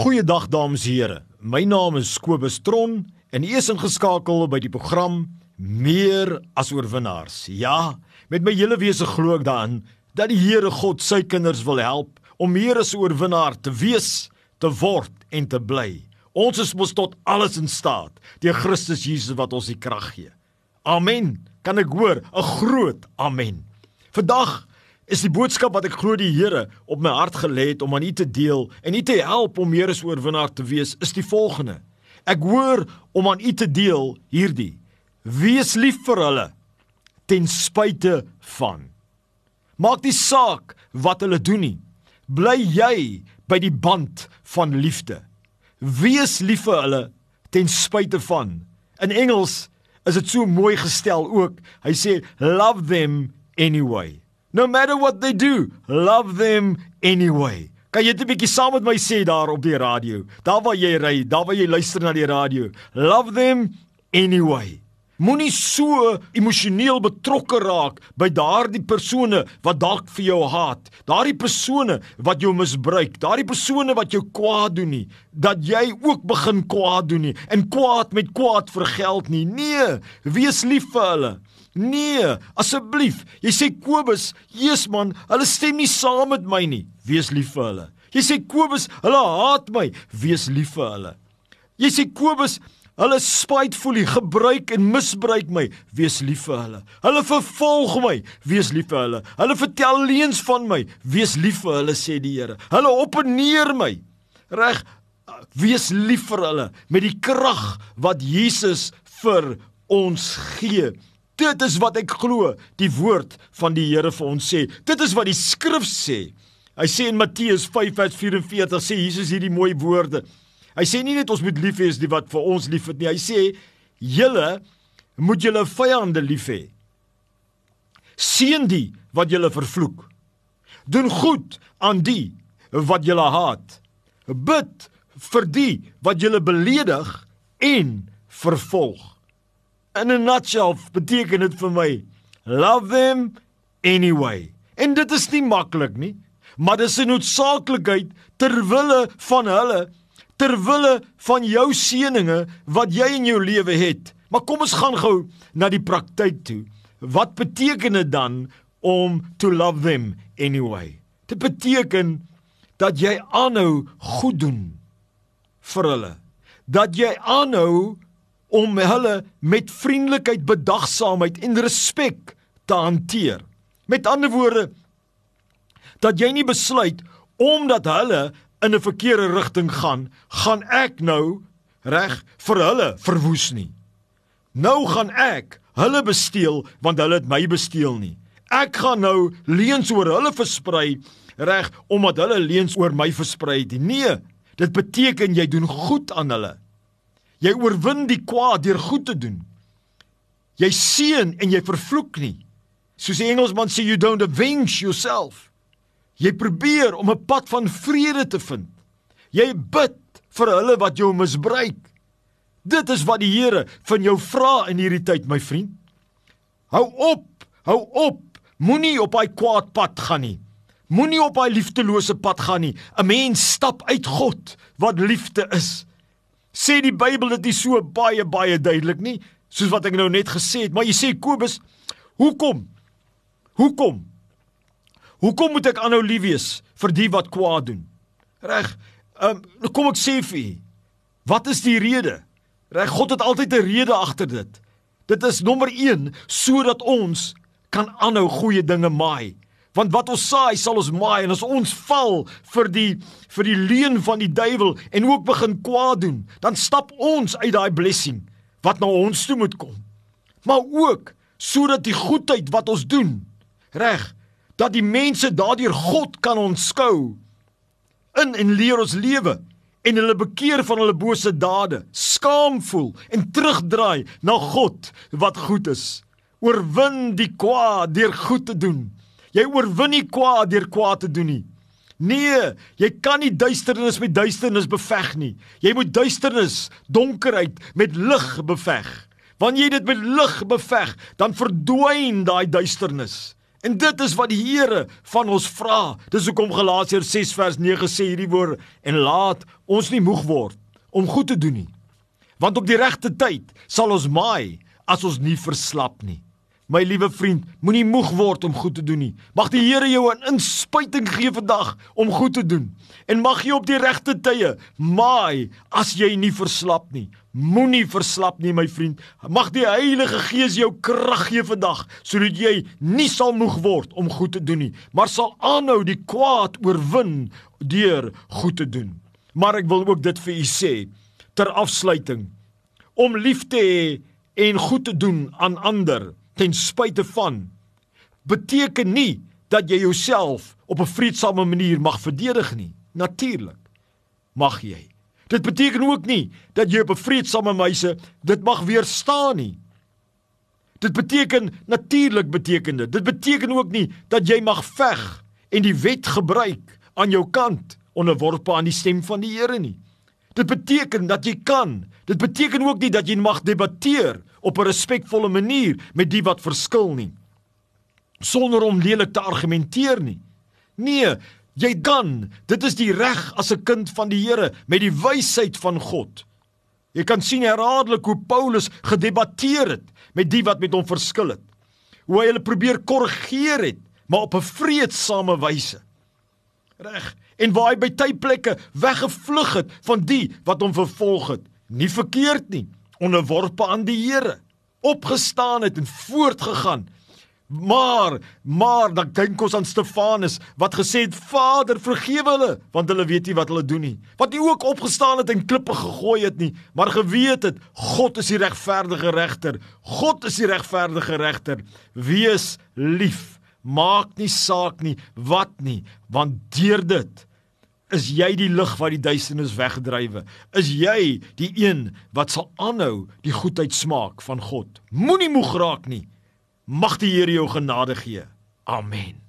Goeiedag dames en here. My naam is Kobus Tron en u is ingeskakel by die program Meer as oorwinnaars. Ja, met my hele wese glo ek daarin dat die Here God sy kinders wil help om meer as 'n oorwinnaar te wees, te word en te bly. Ons is mos tot alles in staat deur Christus Jesus wat ons die krag gee. Amen. Kan ek hoor 'n groot amen. Vandag is die boodskap wat ek glo die Here op my hart gelê het om aan u te deel en u te help om meer as oorwinnaar te wees, is die volgende. Ek hoor om aan u te deel hierdie: Wees lief vir hulle ten spyte van. Maak nie saak wat hulle doen nie. Bly jy by die band van liefde. Wees lief vir hulle ten spyte van. In Engels is dit so mooi gestel ook. Hy sê love them anyway. No matter what they do, love them anyway. Kan jy dit 'n bietjie saam met my sê daar op die radio? Daar waar jy ry, daar waar jy luister na die radio. Love them anyway. Moenie so emosioneel betrokke raak by daardie persone wat dalk vir jou haat, daardie persone wat jou misbruik, daardie persone wat jou kwaad doen nie, dat jy ook begin kwaad doen nie en kwaad met kwaad vergeld nie. Nee, wees lief vir hulle. Nee, asseblief. Jy sê Kobus, Jesus man, hulle stem nie saam met my nie. Wees lief vir hulle. Jy sê Kobus, hulle haat my. Wees lief vir hulle. Jy sê Kobus, hulle spytvoel, gebruik en misbruik my. Wees lief vir hulle. Hulle vervolg my. Wees lief vir hulle. Hulle vertel leuns van my. Wees lief vir hulle sê die Here. Hulle opneer my. Reg? Wees lief vir hulle met die krag wat Jesus vir ons gee. Dit is wat ek glo, die woord van die Here vir ons sê. Dit is wat die skrif sê. Hy sê in Matteus 5:44 sê Jesus hierdie mooi woorde. Hy sê nie net ons moet lief hê as die wat vir ons liefhet nie. Hy sê julle moet julle vyande lief hê. Seën die wat julle vervloek. Doen goed aan die wat julle haat. Bid vir die wat julle beledig en vervolg. In 'n nutshell beteken dit vir my love them anyway. En dit is nie maklik nie, maar dis 'n noodsaaklikheid ter wille van hulle, ter wille van jou seëninge wat jy in jou lewe het. Maar kom ons gaan gou na die praktyk toe. Wat beteken dit dan om to love them anyway? Dit beteken dat jy aanhou goed doen vir hulle. Dat jy aanhou om hulle met vriendelikheid, bedagsaamheid en respek te hanteer. Met ander woorde dat jy nie besluit omdat hulle in 'n verkeerde rigting gaan, gaan ek nou reg vir hulle verwoes nie. Nou gaan ek hulle besteel want hulle het my besteel nie. Ek gaan nou leuns oor hulle versprei reg omdat hulle leuns oor my versprei het. Nee, dit beteken jy doen goed aan hulle. Jy oorwin die kwaad deur goed te doen. Jy seën en jy vervloek nie. Soos die Engelsman sê you don't avenge yourself. Jy probeer om 'n pad van vrede te vind. Jy bid vir hulle wat jou misbruik. Dit is wat die Here van jou vra in hierdie tyd, my vriend. Hou op, hou op. Moenie op daai kwaad pad gaan nie. Moenie op daai liefdelose pad gaan nie. 'n Mens stap uit God wat liefde is. Sê die Bybel dit nie so baie baie duidelik nie, soos wat ek nou net gesê het, maar jy sê Kobus, hoekom? Hoekom? Hoekom moet ek aanhou lief wees vir die wat kwaad doen? Reg. Ehm um, kom ek sê vir u. Wat is die rede? Reg, God het altyd 'n rede agter dit. Dit is nommer 1 sodat ons kan aanhou goeie dinge maai. Want wat ons saai, sal ons maai en as ons val vir die vir die leuen van die duiwel en ook begin kwaad doen, dan stap ons uit daai blessing wat na ons toe moet kom. Maar ook sodat die goedheid wat ons doen, reg, dat die mense daardeur God kan onskou in en leer ons lewe en hulle bekeer van hulle bose dade, skaam voel en terugdraai na God wat goed is. Oorwin die kwaad deur goed te doen Jy oorwin nie kwaad deur kwaad te doen nie. Nee, jy kan nie duisternis met duisternis beveg nie. Jy moet duisternis, donkerheid met lig beveg. Wanneer jy dit met lig beveg, dan verdwyn daai duisternis En dit is wat die Here van ons vra. Dis hoekom Galasiërs 6 vers 9 sê hierdie woord en laat ons nie moeg word om goed te doen nie. Want op die regte tyd sal ons maai as ons nie verslap nie. My liewe vriend, moenie moeg word om goed te doen nie. Mag die Here jou 'n inspuiting gee vandag om goed te doen. En mag jy op die regte tye maai as jy nie verslap nie. Moenie verslap nie, my vriend. Mag die Heilige Gees jou krag gee vandag sodat jy nie sal moeg word om goed te doen nie, maar sal aanhou die kwaad oorwin deur goed te doen. Maar ek wil ook dit vir u sê ter afsluiting om lief te hê en goed te doen aan ander ten spyte van beteken nie dat jy jouself op 'n vreedsame manier mag verdedig nie. Natuurlik mag jy. Dit beteken ook nie dat jy op 'n vreedsame wyse dit mag weerstaan nie. Dit beteken natuurlik beteken dit. Dit beteken ook nie dat jy mag veg en die wet gebruik aan jou kant onderworpe aan die stem van die Here nie. Dit beteken dat jy kan. Dit beteken ook nie dat jy mag debatteer op 'n respekvolle manier met die wat verskil nie sonder om lelik te argumenteer nie. Nee, jy kan. Dit is die reg as 'n kind van die Here met die wysheid van God. Jy kan sien herhaaldelik hoe Paulus gedebatteer het met die wat met hom verskil het. Hoe hy hulle probeer korrigeer het, maar op 'n vreedsame wyse. Reg. En waar hy by tydplekke weggevlug het van die wat hom vervolg het. Nie verkeerd nie onderworpe aan die Here, opgestaan het en voortgegaan. Maar, maar dan dink ons aan Stefanus wat gesê het: "Vader, vergewe hulle, want hulle weet nie wat hulle doen nie." Wat hy ook opgestaan het en klippe gegooi het nie, maar geweet het God is die regverdige regter. God is die regverdige regter. Wees lief. Maak nie saak nie wat nie, want deur dit Is jy die lig wat die duisternis wegdrywe? Is jy die een wat sal aanhou die goedheid smaak van God? Moenie moeg raak nie. Mag die Here jou genade gee. Amen.